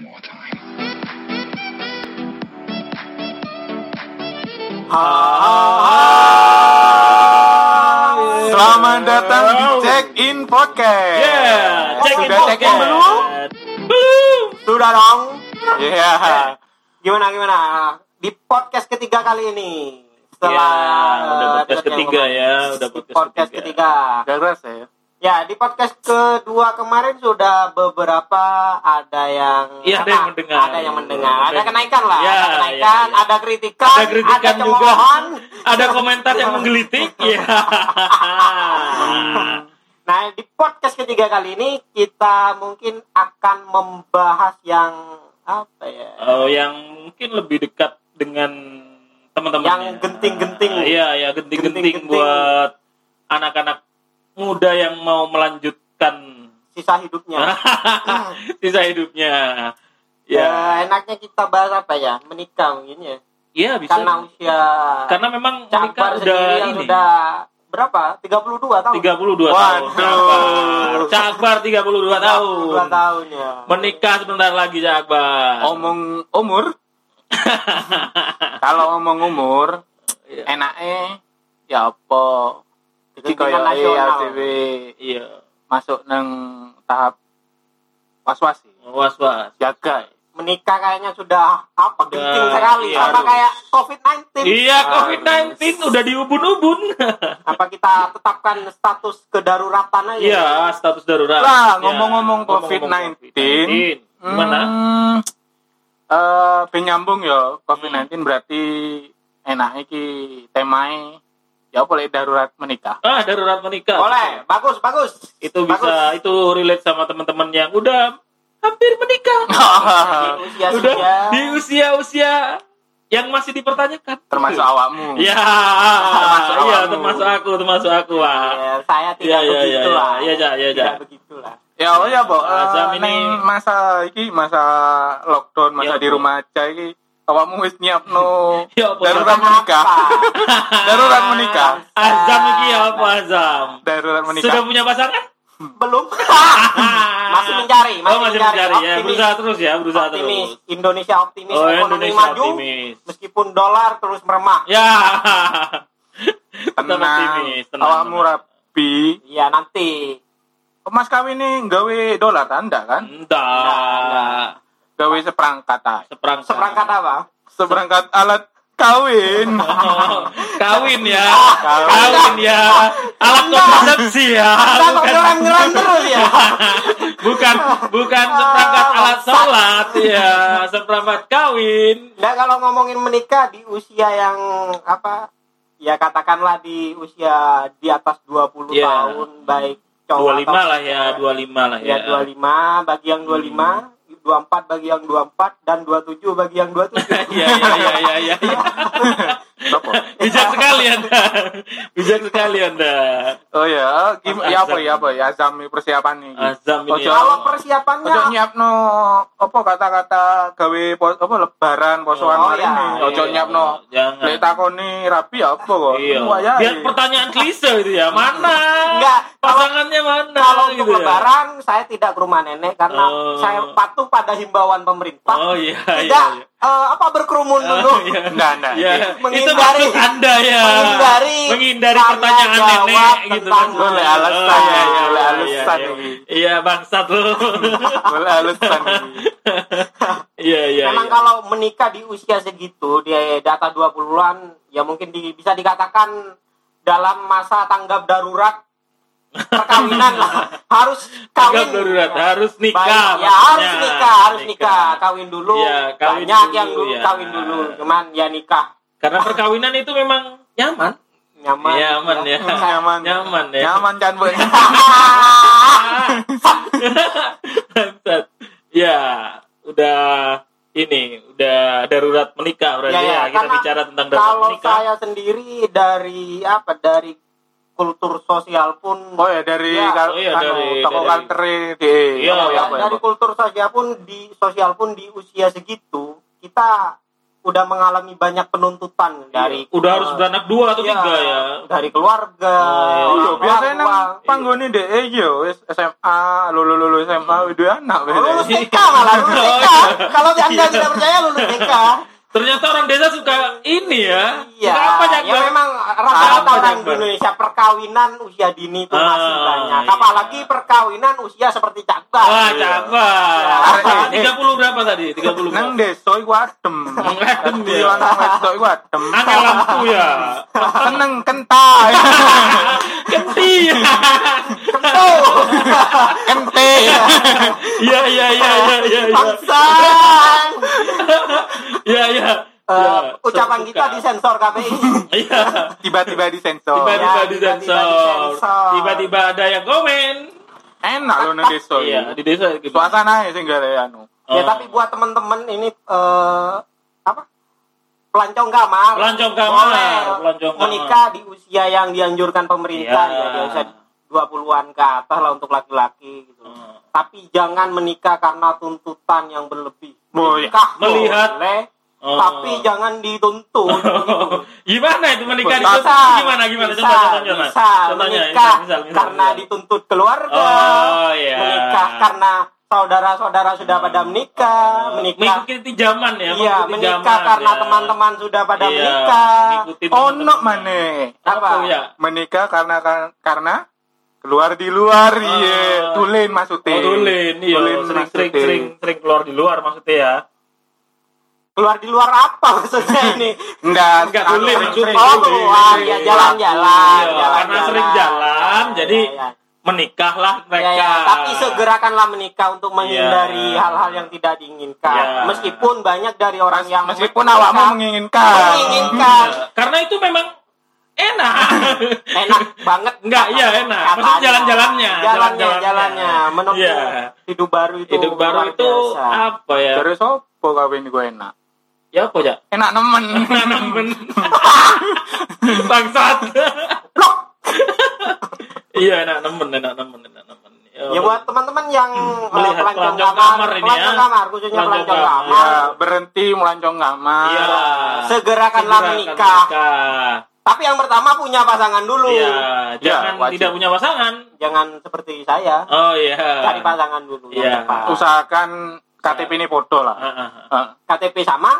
more time. Selamat datang di Check In Podcast. Yeah, check in Sudah check in podcast. belum? Belum. Sudah dong. Iya. Gimana gimana? Di podcast ketiga kali ini. Setelah Ya, udah podcast ketiga ya, udah podcast, podcast ketiga. Gak kerasa ya. Ya, di podcast kedua kemarin sudah beberapa ada yang Iya, ada yang mendengar. Ada yang mendengar. Ada Ada kenaikan lah. Ya, ada kenaikan, ya, ya. ada kritikan, Ada kritikan juga. cemoohan. Ada komentar yang menggelitik. Iya. Nah, di podcast ketiga kali ini kita mungkin akan membahas yang apa ya? Oh, yang mungkin lebih dekat dengan teman-teman. Yang genting-genting. Iya, ya genting-genting Genting-genting. buat anak-anak muda yang mau melanjutkan Sisa hidupnya. sisa hidupnya. Ya, Ya, enaknya kita bahas apa ya? Menikah mungkin ya. iya bisa. Karena usia Karena memang menikah udah ini. sudah berapa? 32 tahun. 32 tahun. Waduh. Cakbar. Cakbar 32 tahun. 32 tahun ya. Menikah sebentar lagi Cakbar. Omong umur. Kalau omong umur, Iya. enaknya ya apa? Jadi Kegentingan kaya nasional. Iya. masuk nang tahap was-was sih. Was-was. Jaga. Menikah kayaknya sudah apa Udah, genting sekali. iya, apa harus. kayak COVID-19? Iya, COVID-19 udah diubun-ubun. Apa kita tetapkan status kedaruratan aja? Iya, status darurat. Lah, Ya, ngomong-ngomong ngomong-ngomong COVID-19. COVID-19. Gimana? Hmm, eh penyambung ya COVID-19 berarti enak iki temae ya boleh darurat menikah. Ah, darurat menikah. Boleh, bagus, bagus. Itu Bagus. bisa itu relate sama teman-teman yang udah hampir menikah. Usia udah usia di usia-usia yang masih dipertanyakan. Termasuk awakmu. Ya, Termasuk iya awakmu. termasuk aku, termasuk aku, Wah. Ya, saya Iya, tidak iya, iya, begitulah. iya, iya, iya, iya. Tidak begitulah. Ya oh ya, Bo. Eh, ini- masa iki masa lockdown, masa Ya, di rumah aja iki awakmu wis nyiapno Ya, darurat menikah. darurat menikah. Azam iki ya apa Azam? Darurat menikah. Sudah punya pasangan? Belum. masih mencari, masih, oh, masih mencari. mencari ya. Optimis. Berusaha terus ya, berusaha optimis. terus. Indonesia optimis, Oh, ekonomi Indonesia maju, optimis. meskipun dolar terus meremah. Ya. Tenang. optimis, tenang, Awakmu rapi. Iya nanti. Mas kawin ini gawe dolar tanda kan? Enggak. Gawe seperangkat ah. Seperangkat. Seperangkat apa? Seperangkat alat kawin. Oh, kawin ya. Kawin. Kawin ya. Alat kontrasepsi ya. Bukan ngerem-ngerem terus ya? bukan bukan seperangkat alat sholat ya, seperangkat kawin. Nah kalau ngomongin menikah di usia yang apa? Ya katakanlah di usia di atas 20 Ya. tahun baik cowok 25 lah ya, 25 lah Ya ya. 25 bagi yang 25, 24 bagi yang 24 dan 27 bagi yang 27. Iya iya iya iya iya. Apa? Bijak sekali Anda. Bijak sekali Anda. Oh ya, gim ya apa ya apa ya azam persiapan nih. Azam ini. Ojo- ya. Kalau persiapannya Ojo nyiapno apa kata-kata gawe apa lebaran posoan Oh, hari iya. ini. Ojo Iya, nyiapno. jangan. Lek takoni rapi apa kok? Iya. Wayahe. Biar pertanyaan klise itu ya. Mana? Enggak, kalau- Pasangannya mana? kalau untuk gitu ya. lebaran saya tidak ke rumah nenek karena Oh. saya patuh pada himbauan pemerintah. Oh iya iya. tidak iya. Eh, apa berkerumun dulu. Oh, iya. Enggak, enggak. Ya, Menghindari- itu Anda ya. menghindari menghindari tanya pertanyaan nenek gitu kan. Boleh alasan, Oh, iya, iya, boleh iya, alasan iya, ini. Iya, bangsat lu. Boleh alasan. Iya, iya. Memang iya. kalau menikah di usia segitu, di data 20-an, ya mungkin di- bisa dikatakan dalam masa tanggap darurat perkawinan lah. Harus kawin. darurat, harus nikah Baik, ya maksudnya. harus nikah, harus nikah. Nikah. Kawin dulu. Iya, kawin Banyak dulu, yang dulu ya. kawin dulu. Cuman ya nikah. Karena perkawinan itu memang nyaman. Nyaman. Iya, aman ya. Nyaman. Nyaman ya. Nyaman Bu? Bangsat. ya, udah ini udah darurat menikah berarti Ya, ya, ya, kita bicara tentang darurat Kalau menikah. saya sendiri dari apa dari kultur sosial pun Oh ya dari Ya, oh iya, anu, dari- toko dari- di Iya, Ya, apa, dari apa. kultur sosial pun di sosial pun di usia segitu kita udah mengalami banyak penuntutan dari udah harus eh, beranak dua atau iya, tiga ya. dari keluarga Oh, iya. Iya, biasanya nang panggone deh yo wis SMA, lulu lulu SMA udah anak Oh, lulus. TK malah lulus Oh, TK iya. kalau anda tidak percaya lulus TK Ternyata orang desa suka ini ya. Iya, Suka apa ya memang rata-rata orang di? Indonesia perkawinan usia dini itu masih Ah, banyak. iya. Apalagi perkawinan usia seperti cakbar. Wah, Iya. Jakbar. Iya. Tiga puluh berapa tadi? Tiga puluh. Nang desa iku adem. Adem, Dadi ya. lanang wedok iku adem. Angel lampu ya. Seneng kentai. Kenti. Kentul. Kente. Iya iya iya iya iya. iya. Bangsang. Iya iya. Eh, Iya, ucapan kita disensor KPI. Iya. Tiba-tiba disensor. Tiba-tiba Ya, tiba-tiba disensor. Tiba-tiba ada yang komen. Enak loh nang desa. Iya, di desa gitu. Suasana gare anu. Ya Oh. tapi buat teman-teman ini eh apa? Pelancong kamar. Pelancong kamar, Boleh pelancong kamar. menikah di usia yang dianjurkan pemerintah Iya. ya, di usia 20-an ke atas lah untuk laki-laki gitu. Hmm. Tapi jangan menikah karena tuntutan yang berlebih. Oh, iya. Menikah Melihat. boleh, Oh. tapi jangan dituntut. gitu. gimana itu menikah di Bisa. desa? Gimana gimana? bisa, Coba contohnya. Bisa Contohnya, menikah misal, misal, misal, karena misal. dituntut keluarga. Oh, iya. Menikah karena saudara-saudara sudah pada menikah, menikah Mengikuti zaman ya, Iya, menikah zaman, karena ya. teman-teman sudah pada Iya, menikah. Ono teman-teman. maneh. Apa? Ya? Menikah karena karena keluar di luar iya. Ah. Tulen maksudnya. Oh, tulen, iya, Tulen sering, sering, maksudnya. sering, sering keluar di luar maksudnya ya. Keluar di luar apa maksudnya ini? Enggak, Enggak, sering- Oh, tulen, keluar ya jalan-jalan, Iya, jalan-jalan. karena sering jalan, jadi Iya, iya. menikahlah Ya, mereka. ya, tapi segerakanlah menikah untuk menghindari Iya. hal-hal yang tidak diinginkan. Iya. Meskipun banyak dari orang yang Meskipun awakmu menginginkan. menginginkan Iya, Karena itu memang enak. enak banget Enggak, iya enak. Maksudnya jalan-jalannya, jalannya jalan-jalannya. jalannya menempuh Iya. hidup baru itu Hidup baru itu biasa. apa ya? Terus opo kawin gue enak? Ya apa ya? Enak nemen. Nemen. Bangsat. iya, enak nemen, enak nemen, enak nemen. Ya buat teman-teman yang uh, Melihat pelancong pelancong kamar, kamar ini pelancong ya. kamar khususnya Pelancong pelancong kamar. kamar, ya, berhenti melancong kamar. Iya. segerakanlah Segerakan menikah. menikah. Tapi yang pertama punya pasangan dulu. Iya, jangan wajib. tidak punya pasangan. Jangan seperti saya, Oh iya. cari pasangan dulu Iya. Usahakan KTP ini foto lah. Ah, ah, ah. Ah. KTP sama,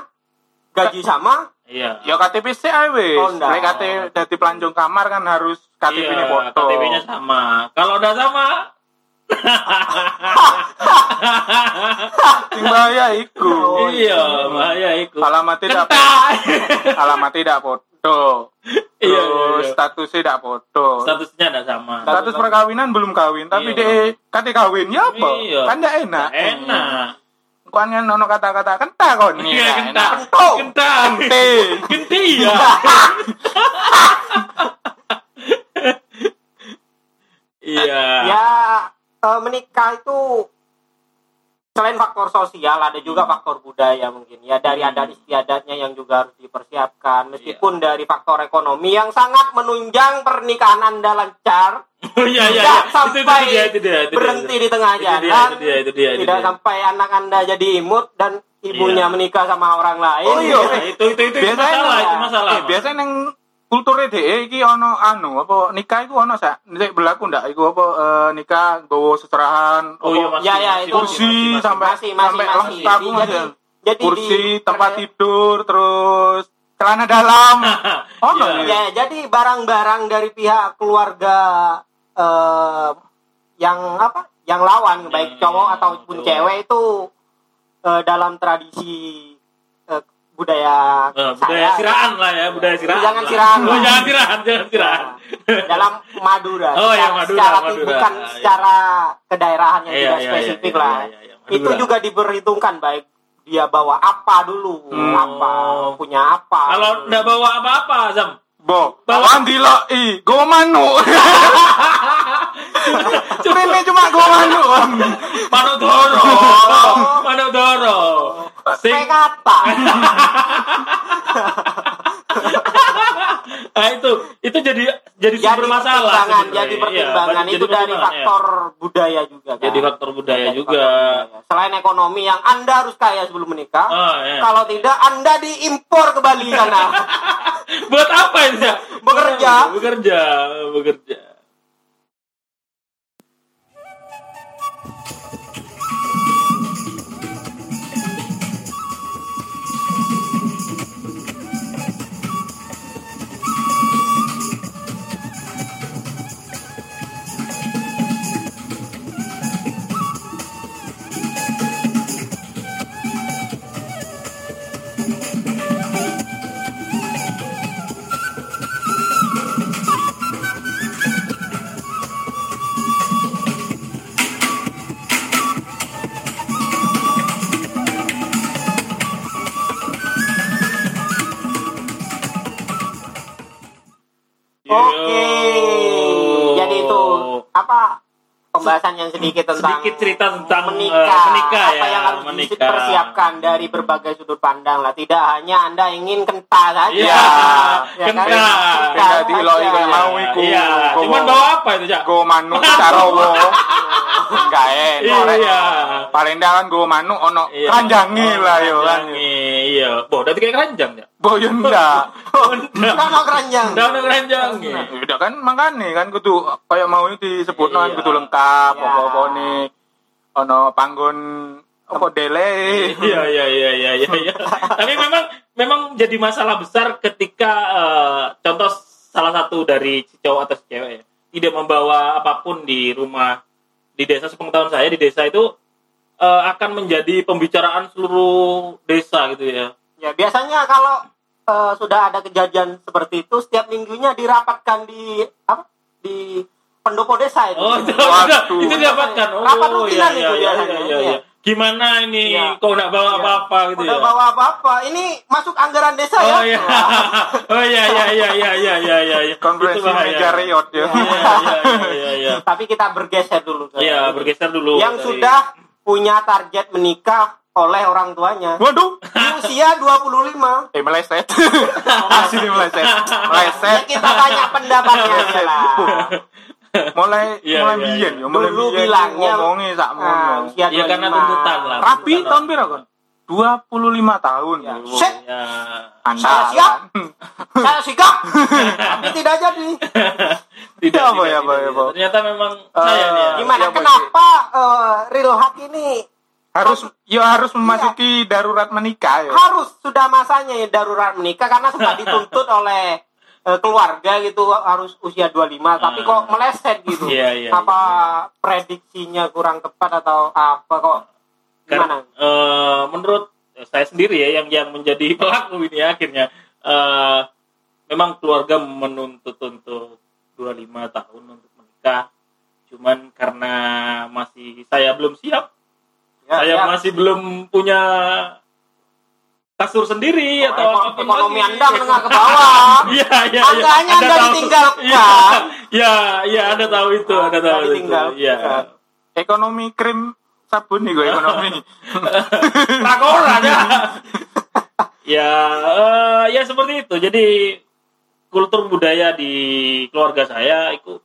gaji sama, Iya. Ya KTP sih ae wis. Oh. Lek KTP dadi pelancong kamar kan harus KTP ini Iya, foto. KTP-nya sama. Kalau udah sama, Sing bahaya iku. Iya, bahaya itu. Alamat tidak alamat tidak foto. Iya, iya, iya. status tidak foto. Statusnya ada sama. Status perkawinan belum kawin, tapi Iya. dek kate kawin ya apa? Iya. Kan ndak enak. Enak. Kan kan ono kata-kata kenta kon. Iya, kenta. Kento. Kenta. Kente. Genti ya. Iya. ya eh, menikah itu selain faktor sosial ada juga faktor budaya mungkin ya dari Hmm. adat istiadatnya yang juga harus dipersiapkan meskipun dari faktor ekonomi yang sangat menunjang pernikahan anda lancar Oh iya iya. tidak iya. Itu, itu, sampai dia, itu dia, itu dia, berhenti itu. di tengah Itu dia, jalan itu dia, itu dia, itu tidak dia. sampai anak anda jadi imut dan ibunya Iya. menikah sama orang lain Oh, iya. Nah, itu itu itu, itu Biasanya masalah, ya. itu masalah. Eh, biasanya neng kulture dhek iki ono anu apa nikah iku ono sak nek berlaku ndak iku apa eh, nikah gowo seserahan Oh iya, ya ya itu kursi masih, masih. sampai masih masih sampai masih lengkap Jadi- jadi kursi di- tempat tidur terus celana dalam ono Iya. ya. Ya, jadi barang-barang dari pihak keluarga eh, yang apa? Yang lawan, baik Yang- cowok yang ataupun cewek itu eh, dalam tradisi budaya Eh, budaya saya, siraan lah ya, budaya siraan. Jangan lah. siraan. Oh, jangan siraan, jangan siraan. dalam Madura, Oh, ya, secara, Madura, secara Madura. bukan Iya. secara kedaerahan yang Iya, tidak iya, spesifik iya, lah. iya, iya, iya. Itu juga diperhitungkan baik dia bawa apa dulu, Hmm. apa punya apa. Kalau nggak bawa apa-apa, Zam. Bo, Bawa- bawaan diloi, go Rene cuma go manuk. Manodoro. Manodoro. Sing kata. Nah, itu itu jadi jadi jadi sumber masalah. pertimbangan sebenarnya. jadi Iya, pertimbangan jadi itu dari pertimbangan, ya. faktor budaya juga kan Jadi faktor budaya Dari juga. faktor budaya. selain ekonomi yang anda harus kaya sebelum menikah Oh, iya. kalau tidak anda diimpor ke Bali sana Buat apa ya? Bekerja. Bekerja, bekerja. Pembahasan yang sedikit tentang sedikit cerita tentang menikah, eh, menikah apa ya, yang harus menikah. dipersiapkan dari berbagai sudut pandang lah tidak hanya anda ingin kenta saja Iya, Ya kan? kenta. Tidak diiloi saja. kayak mau iku. Iya, Go- cuman bawa apa itu, Cak? Go manuk carowo. Enggak enak. Iya. Paling dah kan go manuk ono Iya. kanjangi Oh, lah yo kan. Keranjangi, Iya. Boh, berarti kayak keranjang ya? Boyo ndak. kan mau keranjang Udah udah keranjang. Ya udah kan makane kan kudu kayak mau itu disebut kan Iya. kudu lengkap Iya. apa-apa nih. Ono panggon apa dele. Iya iya iya iya iya. iya. Tapi memang memang jadi masalah besar ketika eh, contoh salah satu dari si cowok atau si cewek ya, tidak membawa apa pun di rumah di desa sepengetahuan saya di desa itu eh, akan menjadi pembicaraan seluruh desa gitu ya. Ya biasanya kalau eh, sudah ada kejadian seperti itu setiap minggunya dirapatkan di apa di pendopo desa itu. Oh, itu, itu didapatkan. Oh, Rapat iya, rutinan iya, itu iya, biasanya, iya, iya, iya. iya. Gimana ini Iya. kau nggak bawa Iya. apa-apa gitu Udah ya? bawa apa-apa. Ini masuk anggaran desa Oh ya. iya. Oh iya iya iya iya iya iya iya. iya. Konferensi meja riot ya. Iya iya iya iya. Tapi kita bergeser dulu. Iya, bergeser dulu. Yang dari- sudah punya target menikah oleh orang tuanya. Waduh. Di usia 25. Eh meleset. Masih nih meleset. Meleset. Ya kita tanya pendapatnya aja lah. Mulai Iya, mulai iya, biyen iya. yo, mulai Dulu bilangnya ngomongnya sak Nah, mono. usia Ya karena 25. tuntutan lah. Tuntutan. tahun piro kon? 25 tahun. Ya. Set. Ya. Anda Saya siap. Saya sikap. Tapi tidak jadi. Tidak, Apa tidak, ya, tidak, ya, tidak. Ternyata memang Eh, saya nih. ya. Gimana? Iya, Bos. Kenapa eh, real hak ini harus yo harus memasuki darurat menikah ya. harus sudah masanya ya darurat menikah karena sudah dituntut oleh eh, keluarga gitu harus usia 25 tapi kok meleset gitu. Iya, iya, apa prediksinya kurang tepat atau apa kok Karena, eh, menurut saya sendiri ya yang yang menjadi pelaku ini akhirnya eh, memang keluarga menuntut untuk 25 tahun untuk menikah cuman karena masih saya belum siap Ya, saya ya. masih belum punya kasur sendiri Oh, atau apa pun ekonomi lagi. Anda menengah ke bawah. Iya, iya, iya. Angkanya Anda tahu. ditinggalkan. Iya, iya, iya, Anda tahu itu, Anda Anda tahu itu. Iya. Ekonomi krim sabun nih gue ekonomi. Takoran ya. ya, eh, ya seperti itu. Jadi kultur budaya di keluarga saya itu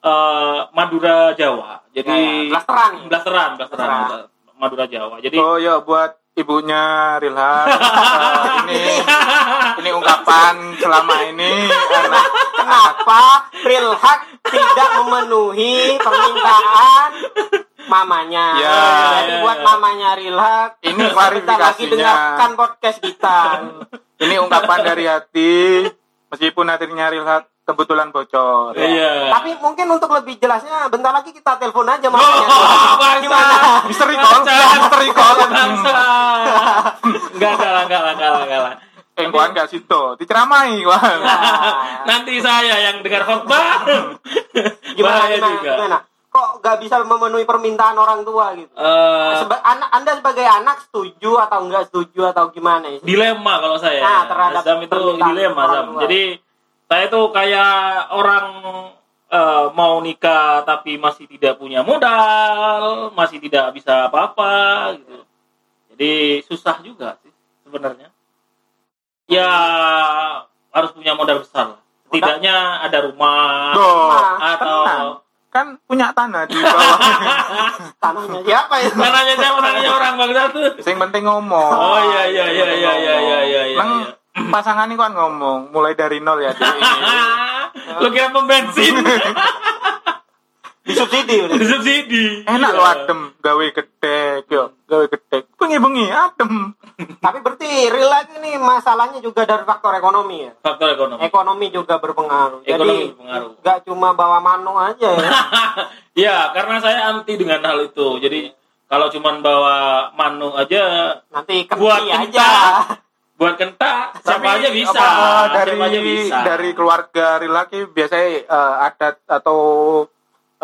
eh, Madura Jawa. Jadi Ya, ya. Blasteran. blasteran, blasteran. Madura Jawa. Jadi oh ya buat ibunya Rilha eh, ini ini ungkapan selama ini anak Kenapa real hak tidak memenuhi permintaan mamanya? Ya, Jadi ya, buat ya. mamanya hak Ini sebentar lagi dengarkan podcast kita. ini ungkapan dari hati meskipun hatinya Rilha kebetulan bocor. Iya. Tapi mungkin untuk lebih jelasnya bentar lagi kita telepon aja Oh, mamanya. bangsa. Gimana? Misteri call, Bangsa. misteri call. Bangsa. Enggak, enggak lah, enggak lah, enggak lah, enggak lah. Eh, gua enggak situ, diceramai gua. Nanti saya yang dengar khotbah. Gimana, Bahaya gimana, juga. gimana? Kok nggak bisa memenuhi permintaan orang tua gitu? Eh, Seba- anak, anda sebagai anak setuju atau enggak setuju atau gimana? ya? dilema kalau saya. Nah, terhadap Azam itu dilema, Azam. tua. Jadi saya itu kayak orang eh, mau nikah tapi masih tidak punya modal, masih tidak bisa apa-apa gitu. Jadi susah juga sih sebenarnya. Ya harus punya modal besar lah. Tidaknya ada rumah Loh, atau tenang. Kan punya tanah di bawah. Tanahnya siapa itu? Mananya siapa mananya orang bang satu. Yang penting ngomong. Oh iya iya iya iya iya iya iya. iya, Neng iya. pasangan ini kan ngomong mulai dari nol ya. Lu kira pom bensin Disubsidi disubsidi. Enak Iya. lo adem, gawe gedek yo, gawe gedek. Bengi-bengi adem. Tapi berarti real lagi nih masalahnya juga dari faktor ekonomi ya. Faktor ekonomi. Ekonomi juga berpengaruh. Ekonomi Jadi berpengaruh. nggak cuma bawa mano aja ya. ya karena saya anti dengan hal itu. Jadi kalau cuman bawa manu aja Nanti Buat aja. buat kenta siapa aja bisa. apa, dari siapa aja bisa. dari keluarga laki biasanya eh, adat atau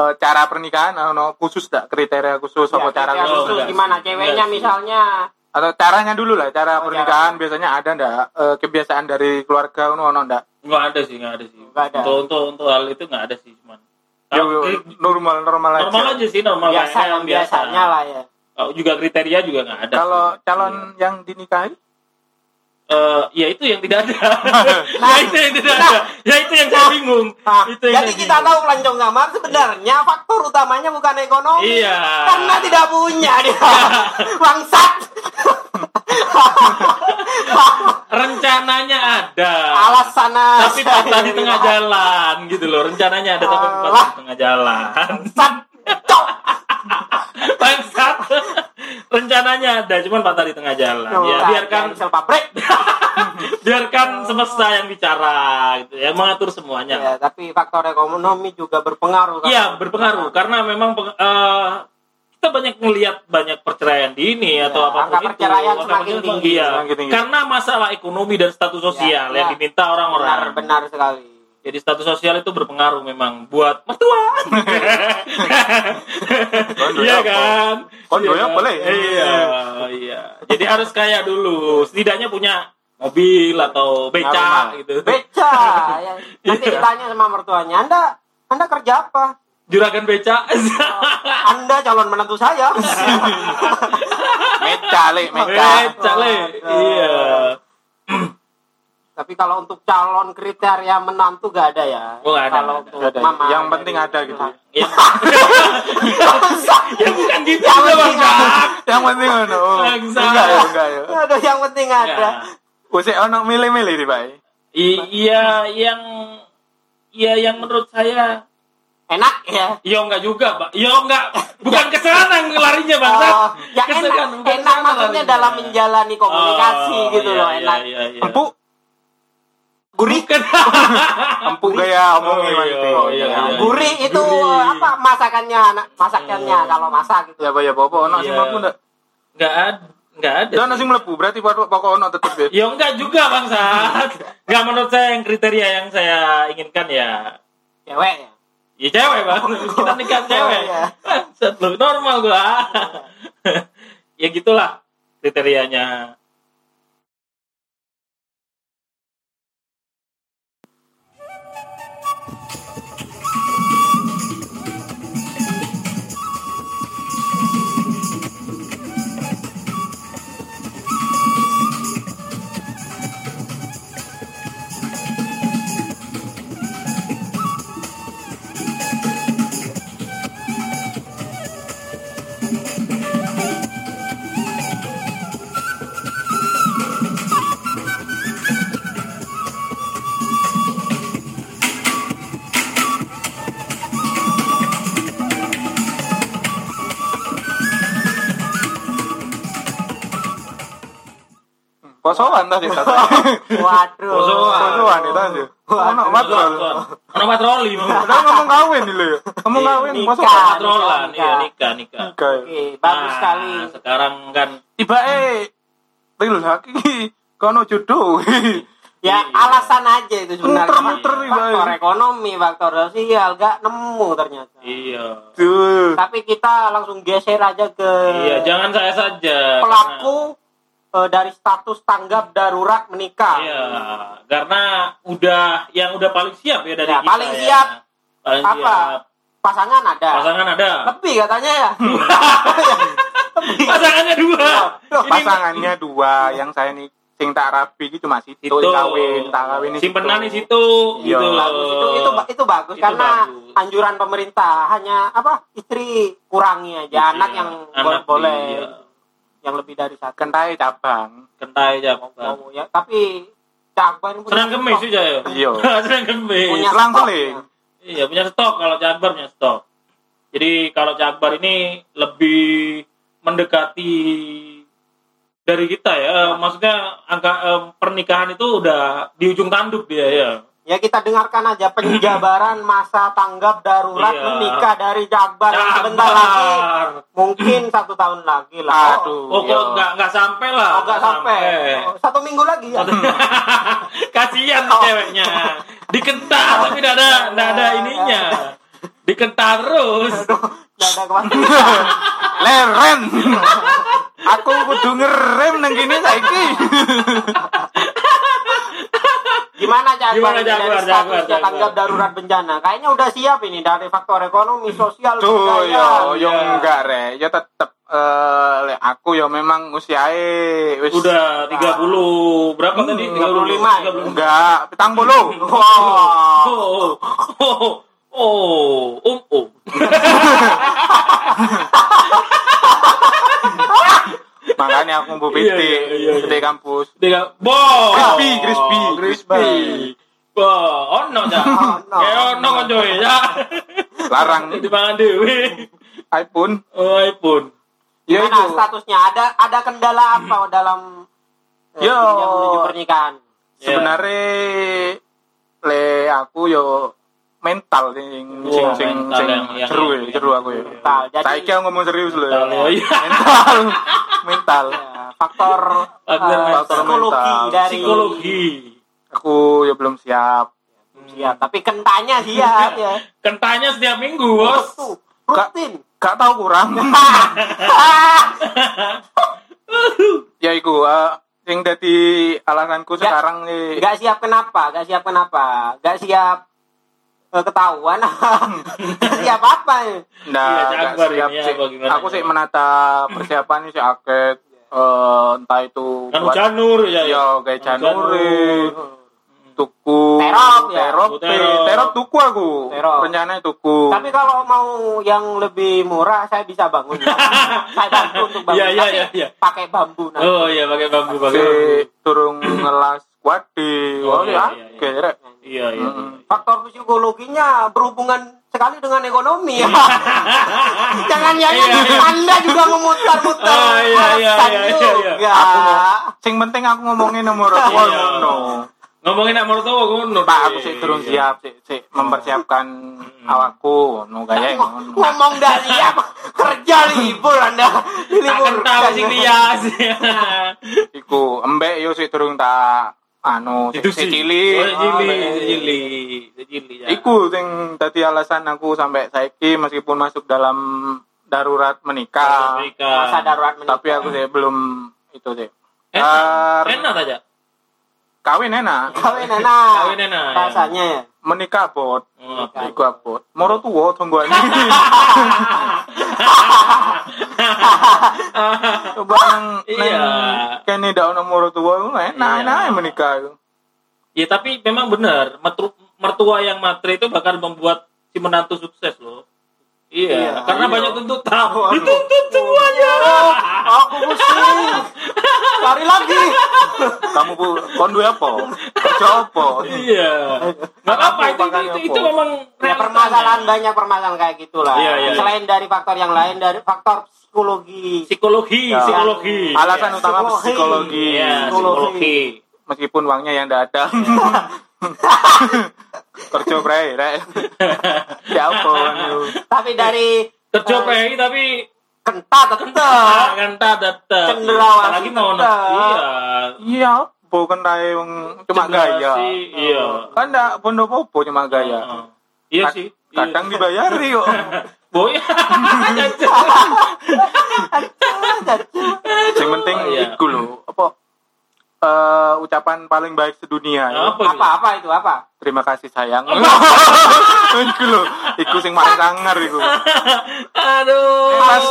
eh, cara pernikahan ano khusus tak kriteria khusus apa Ya, cara khusus khusus. khusus gimana ceweknya Enggak misalnya atau caranya dulu lah cara Oh, pernikahan biasanya ada ndak eh, kebiasaan dari keluarga ono ono ndak Nggak ada sih, nggak ada sih. Nggak ada. Untuk, untuk untuk hal itu nggak ada sih, cuman. Yo, kri- normal normal aja normal aja sih, normal biasa yang biasanya lah ya. Kalau juga kriteria juga nggak ada. kalau sih. calon yang dinikahi Eh, ya itu yang tidak ada. ya itu yang tidak ada. Ya itu yang saya bingung. Nah, itu yang jadi kita bingung. tahu pelancong kamar sebenarnya faktor utamanya bukan ekonomi. Iya. Karena tidak punya dia. Bangsat. rencananya ada. Alasannya tapi patah di tengah jalan gitu loh. Rencananya ada tapi patah di tengah jalan. Bangsat. Bangsat. Rencananya ada, cuman patah di tengah jalan. Ya biarkan sel pabrik. biarkan semesta yang bicara gitu ya mengatur semuanya. Ya, tapi faktor ekonomi juga berpengaruh. Iya berpengaruh karena memang peng- eh, kita banyak melihat banyak perceraian dini atau Ya, apa pun angka itu. perceraian Angka semakin tinggi. iya. Semakin tinggi. Karena masalah ekonomi dan status sosial Ya, yang ya. diminta Benar, orang-orang. benar sekali. Jadi status sosial itu berpengaruh memang buat mertua. Iya ya kan? Kondo Iya ya boleh. Iya, iya. Jadi harus kaya dulu. Setidaknya punya mobil atau beca gitu. Beca. ya. Nanti Iya. ditanya sama mertuanya, Anda Anda kerja apa? Juragan beca. Anda calon menantu saya. meca le meca beca le. Iya. Tapi kalau untuk calon kriteria menantu gak ada ya. Oh, nggak ada, Kalau ada. Nggak ada. mama Yang penting ada gitu. Ya, Bangsat. ya bukan gitu Yang penting bang. ada. yang penting ono oh. Enggak ya enggak ya Aduh, yang penting ada. Usik ono milih-milih nih pak Iya yang Iya yang menurut saya Enak ya. Ya enggak juga, Pak. Ya enggak. Bukan ke sana larinya, Bang. Oh, ya enak, bukan enak maksudnya larinya. dalam menjalani komunikasi Oh, gitu iya, loh, iya, enak. Iya, iya. empuk Gurih, Bukan. empuk gaya Oh, omongnya iya, Mas. oh, iya, iya. gurih itu Gurih. apa masakannya, anak masakannya Hmm. kalau masak gitu. ya ya apa ono sing Iya. mlebu ndak Enggak ada. Enggak ada. ono sih. sing mlebu berarti pokok ono tetep ya Ya enggak juga, Bang Sat. Enggak menurut saya yang kriteria yang saya inginkan ya Cewek ya. Ya cewek bang, kita nikah cewek. iya. Bangsat lu, normal gua. ya gitulah kriterianya. Posoan tadi kata Waduh. Posoan. posoan itu tadi ono matrol Ono patroli, udah ngomong kawin nih lo ya ngomong Iya, kawin posoan Patrolan, nikah. iya nikah, nikah. Kayak Oke, bagus Nah, sekali. Sekarang kan tiba eh real lagi kono jodoh Ya Iya. alasan aja itu sebenarnya. Muter-muter nih, faktor ekonomi, faktor sosial, gak nemu ternyata. iya. tuh Tapi kita langsung geser aja ke Iya, jangan saya saja. pelaku eh, dari status tanggap darurat menikah. Iya, karena udah yang udah paling siap ya dari Ya, kita. paling ya. siap. Paling Apa? siap. Pasangan ada. Pasangan ada. Lebih katanya ya. Pasangannya dua. Loh, Ini- pasangannya dua yang saya nih sing tak rapi iki cuma situ Situ. kawin, tak kawin di Simpenan di situ. Iya. gitu loh. bagus itu itu itu bagus Itu karena bagus. anjuran pemerintah hanya apa istri kurangi aja anak Iya, yang anak bo- boleh iya. Yang lebih dari satu Kentai cabang. kentai aja Bang. Oh, ya tapi Cakbar ini punya Serang kemis stok. aja ya. Iya. Serang kemis. punya Selang ya. Iya punya stok kalau Jakbar punya stok. Jadi kalau Jakbar ini lebih mendekati dari kita ya. Maksudnya angka em, pernikahan itu udah di ujung tanduk dia ya. Ya kita dengarkan aja penjabaran masa tanggap darurat Iya. menikah dari Jakbar yang sebentar lagi mungkin satu tahun lagi lah. Aduh. Oh Iya. kok nggak nggak sampai lah. Oh, nggak sampai. Oh, satu minggu lagi ya. Kasihan Oh. ceweknya. Dikental tapi tidak ada tidak ada ininya. Dikental terus. Nggak ada ke mana. Leren. Aku kudu ngerem nang kene saiki. Gimana Jakbar Gimana ini dari Jakbar, Jakbar? tanggap darurat bencana? Kayaknya udah siap ini dari faktor ekonomi, sosial, Tuh budaya. yo yo Iya. enggak re. Ya tetep eh lek aku yo memang usiae wis Udah 30 berapa tadi? 35. 35. enggak petang bolu. Wah. Oh, oh, oh, um, um. Makanya aku mau Iya, PT iya, iya, iya. di kampus. Dia bo. Crispy, crispy, crispy. Bo, ono ja. Ono. Ya ono kan coy ya. Larang Di pangan dewe. iPhone. Oh, iPhone. Ya Gimana itu. statusnya? Ada ada kendala apa dalam eh, Yo. menuju pernikahan? Ya. Sebenarnya le aku yo mental sing sing Wah, sing mental sing yang- yang- seru ya, seru aku ya. Mental. Jadi- Saiki aku ngomong serius loh. Mental, oh iya. Mental. mental. Ya, faktor Faktor eh, mental. psikologi Mental. dari Psikologi. Aku ya belum siap. Siap, tapi kentanya siap ya. Kentanya setiap minggu, Bos. Tuh, rutin. Gak tahu kurang. ya iku eh, sing dadi alasanku Nggak- sekarang nih Gak siap kenapa? Gak siap kenapa? Gak siap eh, ketahuan? Gak siap apa ya? Nggak, Iya, nggak Jakbar siap ini sih. apa gimana? Aku sih menata persiapan ini sih akeh eh, entah itu Kan buat- janur ya. ya kayak janur Janur. Tuku Terop, ya? terop terop. terop tuku aku Terop. rencananya tuku Tapi kalau mau yang lebih murah, saya bisa bangun. saya bantu untuk bangun. Iya, iya, Tapi iya, iya. pakai bambu nanti. Oh iya pakai bambu pakai turung ngelas kuadi Oh, oh, iya, ya iya, iya. rek Iya iya. Mm. Faktor psikologinya berhubungan sekali dengan ekonomi ya. Jangan jangan Iya, iya. Anda juga memutar-mutar Oh, iya, iya, iya, iya, iya. Aku mau- sing penting aku ngomongin nomor Iya. ngono Ngomongin nak mertua ngono. Pak aku sih turun siap sih sih mempersiapkan awakku no gaya Ngomong- ngono dah siap kerja libur Anda. Tak Libur. kental sing lias. iku embek yo sih turun tak anu si, Itu si sih. cilik cili, cili, cili. Iku sing tadi alasan aku sampai saiki meskipun masuk dalam darurat menikah. Masa darurat menikah. tapi aku sih belum itu sih. Enak aja. Kawin enak, Kawin enak. Kawin enak, ya. Rasanya ya. menikah abot, Oh. iku abot. Moro tuwa tungguan Coba nang Iya. kene ndak ono moro tuwa enak Iya. enak menikah itu. Ya tapi memang benar, mertu- mertua yang matre itu bakal membuat si menantu sukses loh. Iya, Iya. karena Iya. banyak tuntutan. Waduh. Dituntut semuanya. Aku pusing. Cari lagi. Kamu bu kon duwe apa? Kerja apa? Iya. Nggak apa-apa itu, itu, itu, apa? itu memang Ya, permasalahan banyak permasalahan kayak gitulah. Iya, iya. Selain dari faktor yang lain dari faktor psikologi. psikologi, Ya. psikologi. Alasan Iya. utama Psikologi. psikologi. Iya, psikologi. Meskipun uangnya yang ada. Kerja bre, rek. Ya apa anu. Tapi dari Kerja eh, prei tapi kentat tetep. kan tak tetap. Cenderawasih Lagi mau. Iya. Iya, kan rae wong cuma gaya. Cenderawasih, Iya. Kan ndak bondo popo cuma gaya. Iya sih. Kadang dibayari kok. Boy. Yang penting Oh, iya. iku lho, apa eh, ucapan paling baik sedunia. ya. Apa? Apa apa itu apa? Terima kasih sayang. iku lho, iku sing paling sangar iku. Aduh. Pas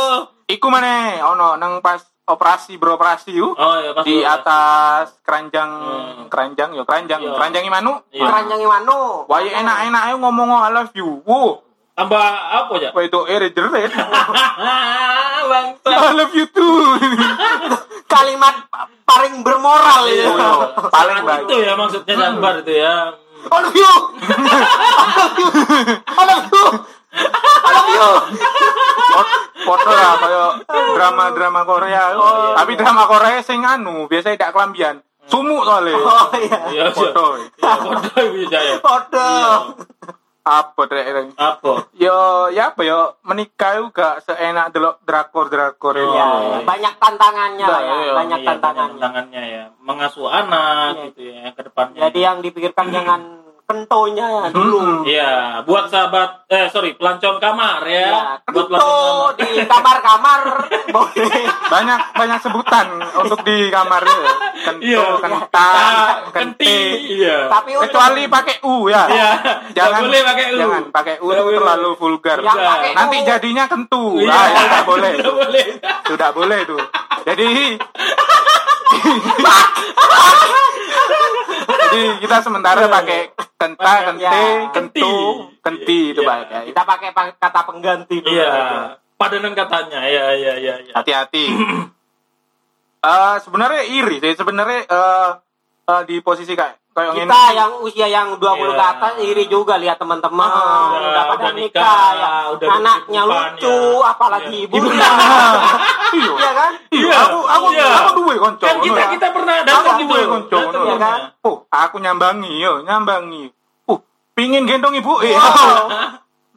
iku mana ono nang pas operasi beroperasi yuk Oh ya pas di atas keranjang Hmm. keranjang yo keranjang Iya. keranjang manu Iya. Keranjang mano. wah enak-enak ayo ngomong I love you wow tambah apa ya? wah itu eh jerit Bangsa. I love you too Kalimat paling bermoral ya. paling baik itu ya maksudnya gambar itu ya. I love you. I love you. I love you. Foto lah kayak drama-drama Korea Oh, iya. tapi drama Korea sing anu biasanya tidak kelambian sumuk soalnya Oh iya. Iya, iya. foto Ya, bisa ya. Foto. Apa trek Apa? yo ya apa yo menikah juga seenak delok drakor drakor Oh, ini Ya, iya. banyak tantangannya lah ya, Iya, banyak Iya, tantangannya. tantangannya ya. Mengasuh anak Iya. gitu ya ke depannya. Jadi yang dipikirkan jangan kentonya ya dulu. Iya, buat sahabat eh sorry, pelancong kamar ya. Ya, buat pelancong kamar. di kamar-kamar boleh. banyak banyak sebutan untuk di kamarnya kento Iya. kentang Kenti, kenti iya. Tapi untuk kecuali pakai u ya Iya, jangan boleh pakai u. jangan pakai u itu boleh. terlalu vulgar pakai nanti U. jadinya kentu Iya. ah, ya, tidak boleh Nggak boleh. tidak boleh itu jadi jadi kita sementara pakai kenta kente Ya. kentu kenti itu baik ya kita pakai pa- kata pengganti dulu. Iya, padanan katanya. Iya, iya, iya, iya. hati-hati Eh sebenarnya iri sih sebenarnya eh eh, di posisi kayak kayak Kita gini. yang usia yang 20 ke Iya. atas iri juga lihat teman-teman Ah, udah pada udah nikah, nikah, ya. udah anaknya lucu, ya. apalagi Iya. ibunya. iya Iya kan? iya aku aku Iya. aku duwe konco Kan kita kita pernah datang gitu. duwe konco ya kan? oh aku nyambangi yo nyambangi uh pingin gendong ibu eh Wow.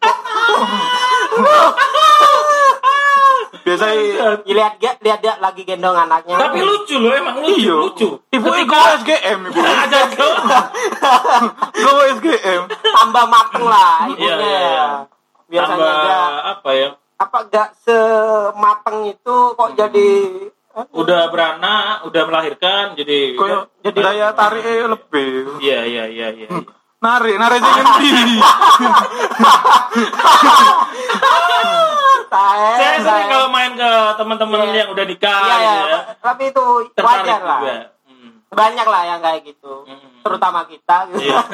biasanya lihat dia lihat dia lagi gendong anaknya. Tapi lucu loh, emang lucu, iya lucu. ibu Ketika SGM ibu kau Gue SGM tambah mateng lah ibunya. Iya, iya, iya. Biasanya tambah dia apa ya? apa gak semateng itu kok jadi Udah beranak, udah melahirkan, jadi kayak Jadi- daya tarik lebih Iya, iya, iya, iya. iya. narik narik sing ngendi saya, Saya sering kalau main ke teman-teman Iya. yang udah nikah Iya, gitu iya, ya. tapi itu Tertarik wajar lah. juga. Hmm. Banyak lah yang kayak gitu. Hmm. Terutama kita gitu. Iya.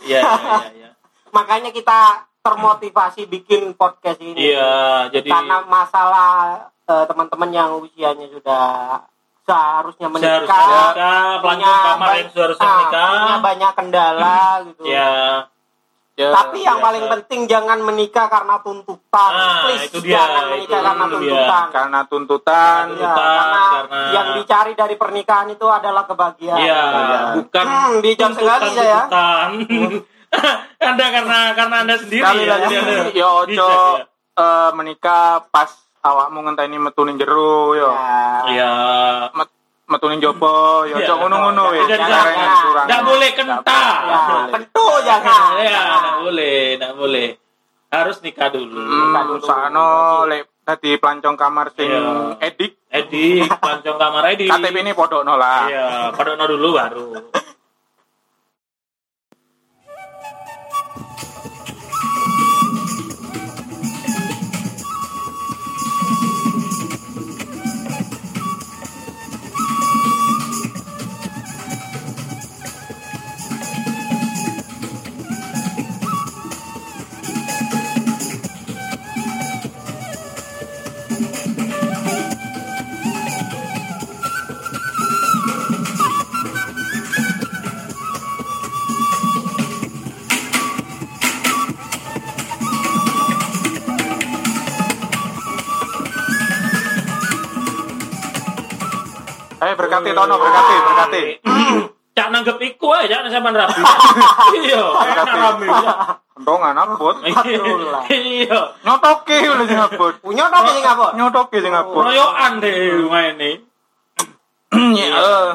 Iya, iya, iya. Makanya kita termotivasi bikin podcast ini. Iya, jadi Karena masalah eh, teman-teman yang usianya sudah seharusnya menikah, seharusnya nikah, pelancong kamar yang seharusnya ah, nikah. punya banyak kendala gitu. Ya, Ya, Tapi yang biasa. paling penting jangan menikah karena tuntutan. Ah, Please itu dia, jangan itu- menikah karena itu dia. tuntutan. karena tuntutan Ya, Tuntutan, karena, karena- yang dicari dari pernikahan itu adalah kebahagiaan. iya, Iya. bukan Hmm, bijak sekali tuntutan, saya. tuntutan. anda karena karena anda sendiri sekali ya. lagi jadi Anda ya ojo bijak, ya. eh, menikah pas awakmu ngenteni metunin jero yo Ya. Iya. Met- metunin jopo yo Iya. ojo ngono-ngono wis jangan, Caranya jangan. kurang. Nggak boleh kenta. Nggak Ya, boleh. tentu jangan. Iya, nggak boleh, nggak boleh. Harus nikah dulu. Hmm, dulu. sano lek tadi pelancong kamar sing Iya. edik Edi, pelancong kamar Edi. KTP ini podokno lah Iya, padokno dulu baru. Eh berkati tono berkati berkati Cak nanggep iku ae, cak sampean rapi. Iya, enak rame. Cak. kentongan abot. Iya. nyotoke lho sing abot Punya apa sih apa? nyotoke sing abot Royokan deh maine. Ya, eh.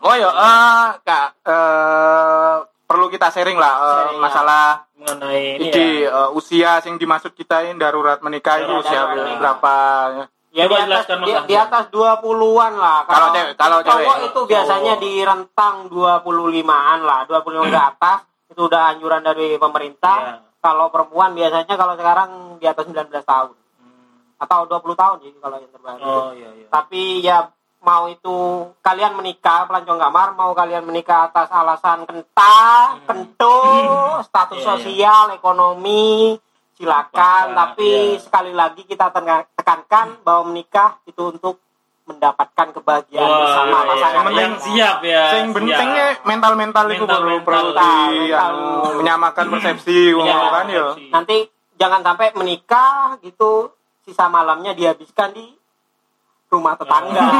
oh ya eh, kak eh, perlu kita sharing lah eh, Sharing, masalah mengenai ini Iki ya. eh, usia yang dimaksud kita ini darurat menikah itu usia berapa ya? Ya Coba di atas, jelaskan, di, di atas 20-an lah. Kalau cewek- kalau cowok cewek. itu biasanya Cowok. di rentang 25-an lah, 25 ke atas itu udah anjuran dari pemerintah. Iya. Kalau perempuan biasanya kalau sekarang di atas 19 tahun. Hmm. atau 20 tahun sih kalau yang terbaru. Oh iya iya. Tapi ya mau itu kalian menikah pelancong kamar mau kalian menikah atas alasan kenta, kento, status Hmm. Iya, sosial, ekonomi, silakan. Tapi iya. sekali lagi kita teka- tekankan bahwa menikah itu untuk mendapatkan kebahagiaan Wah, bersama iya, pasangan Yang penting- yang siap ya. Sing siap. pentingnya mental-mental itu perlu perlu di Mental. anu, menyamakan persepsi Iya, kan ya. persepsi. Nanti jangan sampai menikah gitu sisa malamnya dihabiskan di rumah tetangga.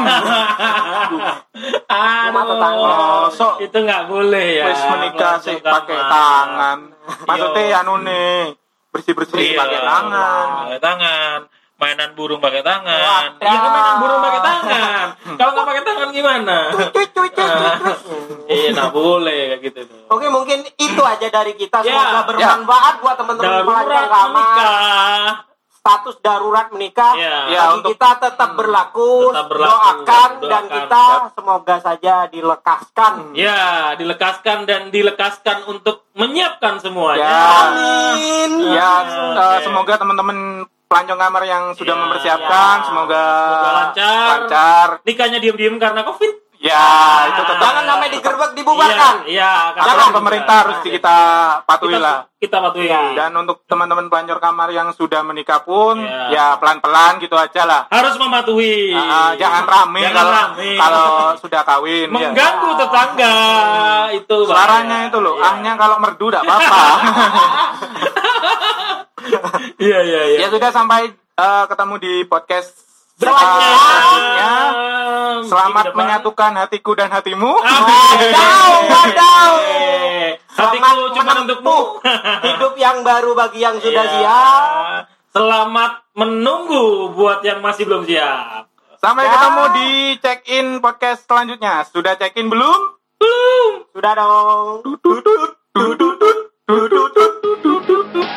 Rumah tetangga. Aduh, Mosok. itu nggak boleh ya. Wis menikah sih pakai tangan. Maksudnya Iya. anu nih bersih-bersih Iya, pakai tangan. Pakai tangan. Mainan burung pakai tangan. Iya kan mainan burung pakai tangan. Kalau nggak pakai tangan gimana? Cuy, cuy, cuy. Iya, nggak boleh kayak gitu tuh. Oke mungkin itu aja dari kita Ya, semoga bermanfaat buat teman-teman pelajar kamar. Status darurat menikah Ya. Ya, bagi untuk- kita tetap berlaku, Tetap berlaku, doakan dan doakan. kita semoga saja dilekaskan Ya, dilekaskan dan dilekaskan untuk menyiapkan semuanya. Ya. amin Ya, Oke. eh, semoga teman-teman pelancong kamar yang sudah Ya, mempersiapkan ya. semoga, Semoga lancar. lancar. Nikahnya diam-diam karena covid. Ya, itu tetap jangan sampai digerbek dibubarkan Iya, iya. aturan kata- pemerintah harus di- kita patuhi kita, lah. kita patuhi. Iya. Dan untuk teman-teman pelancong kamar yang sudah menikah pun, Ya. ya pelan-pelan gitu aja lah. harus mematuhi. Ah, ah, jangan rame Jangan kalau rame. kalau sudah kawin. ya. mengganggu tetangga itu bahaya. Suaranya itu loh, Iya. ahnya kalau merdu tidak apa-apa. Iya iya iya. ya sudah sampai eh, ketemu di podcast Selanjutnya. Selamat depan. menyatukan hatiku dan hatimu. wadaw wadaw Eh, Selamat menempuh untukmu. hidup yang baru bagi yang sudah Iya. siap Selamat menunggu buat yang masih belum siap. Sampai Ya. ketemu di check-in podcast selanjutnya. Sudah check-in belum? Belum. sudah dong Dudut, dudut, dudut, dudut, dudut.